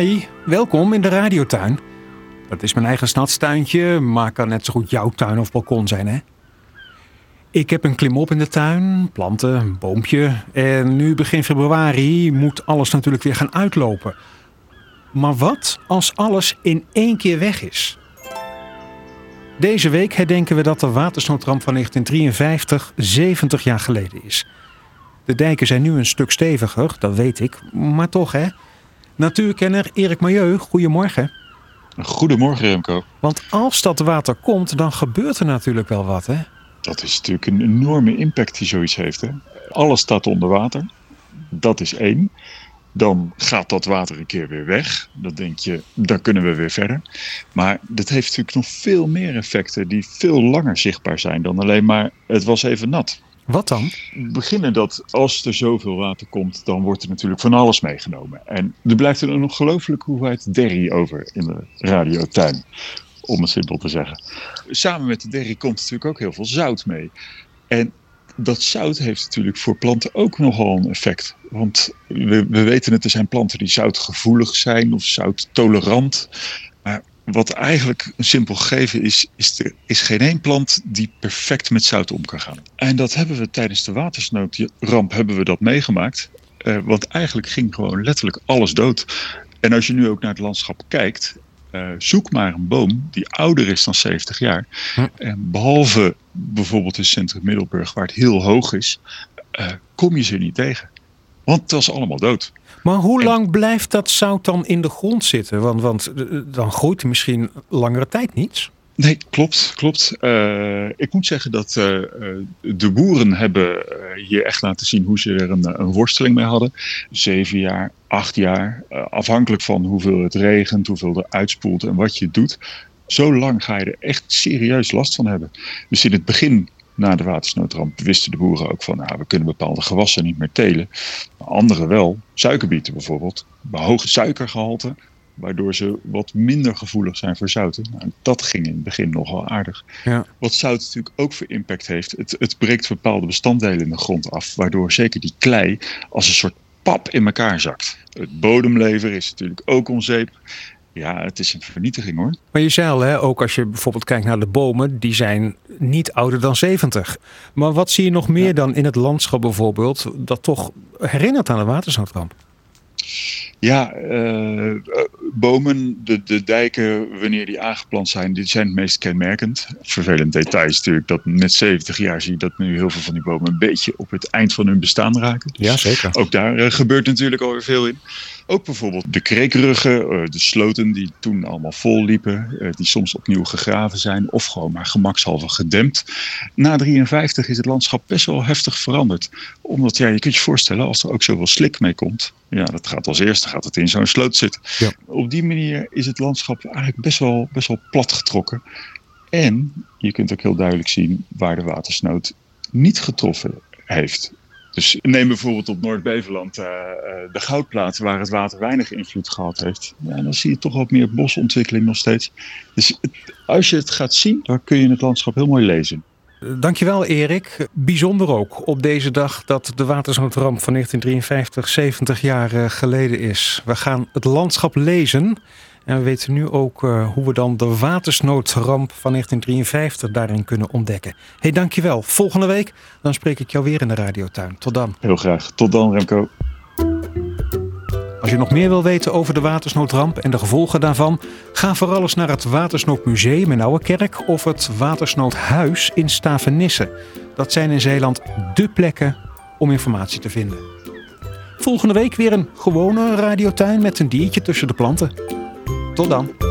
Hi, welkom in de radiotuin. Dat is mijn eigen stadstuintje, maar kan net zo goed jouw tuin of balkon zijn, hè? Ik heb een klimop in de tuin, planten, een boompje. En nu begin februari moet alles natuurlijk weer gaan uitlopen. Maar wat als alles in één keer weg is? Deze week herdenken we dat de watersnoodramp van 1953 70 jaar geleden is. De dijken zijn nu een stuk steviger, dat weet ik, maar toch hè. Natuurkenner Erik Milieu, goedemorgen. Goedemorgen Remco. Want als dat water komt, dan gebeurt er natuurlijk wel wat hè. Dat is natuurlijk een enorme impact die zoiets heeft. Hè? Alles staat onder water. Dat is één. Dan gaat dat water een keer weer weg. Dan denk je, dan kunnen we weer verder. Maar dat heeft natuurlijk nog veel meer effecten die veel langer zichtbaar zijn dan alleen maar het was even nat. Wat dan? beginnen dat als er zoveel water komt, dan wordt er natuurlijk van alles meegenomen. En er blijft er een ongelooflijke hoeveelheid derry over in de radiotuin, om het simpel te zeggen. Samen met de derry komt natuurlijk ook heel veel zout mee. En dat zout heeft natuurlijk voor planten ook nogal een effect. Want we, we weten het, er zijn planten die zoutgevoelig zijn of zouttolerant. Wat eigenlijk een simpel gegeven is, is er is geen één plant die perfect met zout om kan gaan. En dat hebben we tijdens de watersnoodramp hebben we dat meegemaakt. Uh, want eigenlijk ging gewoon letterlijk alles dood. En als je nu ook naar het landschap kijkt, uh, zoek maar een boom die ouder is dan 70 jaar. Hm. En behalve bijvoorbeeld in centrum Middelburg, waar het heel hoog is, uh, kom je ze niet tegen. Want het was allemaal dood. Maar hoe lang blijft dat zout dan in de grond zitten? Want, want dan groeit misschien langere tijd niets. Nee, klopt, klopt. Uh, ik moet zeggen dat uh, de boeren hebben hier echt laten zien hoe ze er een, een worsteling mee hadden. Zeven jaar, acht jaar, afhankelijk van hoeveel het regent, hoeveel er uitspoelt en wat je doet. Zo lang ga je er echt serieus last van hebben. Dus in het begin na de watersnoodramp wisten de boeren ook van, nou, we kunnen bepaalde gewassen niet meer telen. Maar andere wel, suikerbieten bijvoorbeeld, bij hoge suikergehalte, waardoor ze wat minder gevoelig zijn voor zouten. Nou, dat ging in het begin nogal aardig. Ja. Wat zout natuurlijk ook voor impact heeft, het, het breekt bepaalde bestanddelen in de grond af, waardoor zeker die klei als een soort pap in elkaar zakt. Het bodemlever is natuurlijk ook onzeep. Ja, het is een vernietiging hoor. Maar je zei al, hè, ook als je bijvoorbeeld kijkt naar de bomen, die zijn niet ouder dan 70. Maar wat zie je nog meer dan in het landschap bijvoorbeeld, dat toch herinnert aan de watersnoodramp? Ja, uh, bomen, de, de dijken, wanneer die aangeplant zijn, die zijn het meest kenmerkend. Vervelend detail is natuurlijk dat met 70 jaar zie je dat nu heel veel van die bomen een beetje op het eind van hun bestaan raken. Dus ja, zeker. Ook daar uh, gebeurt natuurlijk alweer veel in. Ook bijvoorbeeld de kreekruggen, de sloten die toen allemaal vol liepen, die soms opnieuw gegraven zijn of gewoon maar gemakshalve gedempt. Na 53 is het landschap best wel heftig veranderd. Omdat, ja, je kunt je voorstellen, als er ook zoveel slik mee komt, ja, dat gaat als eerste gaat het in zo'n sloot zitten. Ja. Op die manier is het landschap eigenlijk best wel, best wel plat getrokken. En je kunt ook heel duidelijk zien waar de watersnood niet getroffen heeft. Dus neem bijvoorbeeld op Noord-Beverland uh, de goudplaat, waar het water weinig invloed gehad heeft. Dan zie je toch wat meer bosontwikkeling nog steeds. Dus als je het gaat zien, dan kun je het landschap heel mooi lezen. Dankjewel Erik. Bijzonder ook op deze dag dat de watersnoodramp van 1953 70 jaar eh, geleden is. We gaan het landschap lezen en we weten nu ook uh, hoe we dan de watersnoodramp van 1953 daarin kunnen ontdekken. hey, dankjewel. Volgende week dan spreek ik jou weer in de radiotuin. Tot dan. Heel graag. Tot dan Remco. Als je nog meer wil weten over de watersnoodramp en de gevolgen daarvan, ga vooral eens naar het Watersnoodmuseum in Ouwekerk of het Watersnoodhuis in Stavenisse. Dat zijn in Zeeland dé plekken om informatie te vinden. Volgende week weer een gewone radiotuin met een diertje tussen de planten. Tot dan!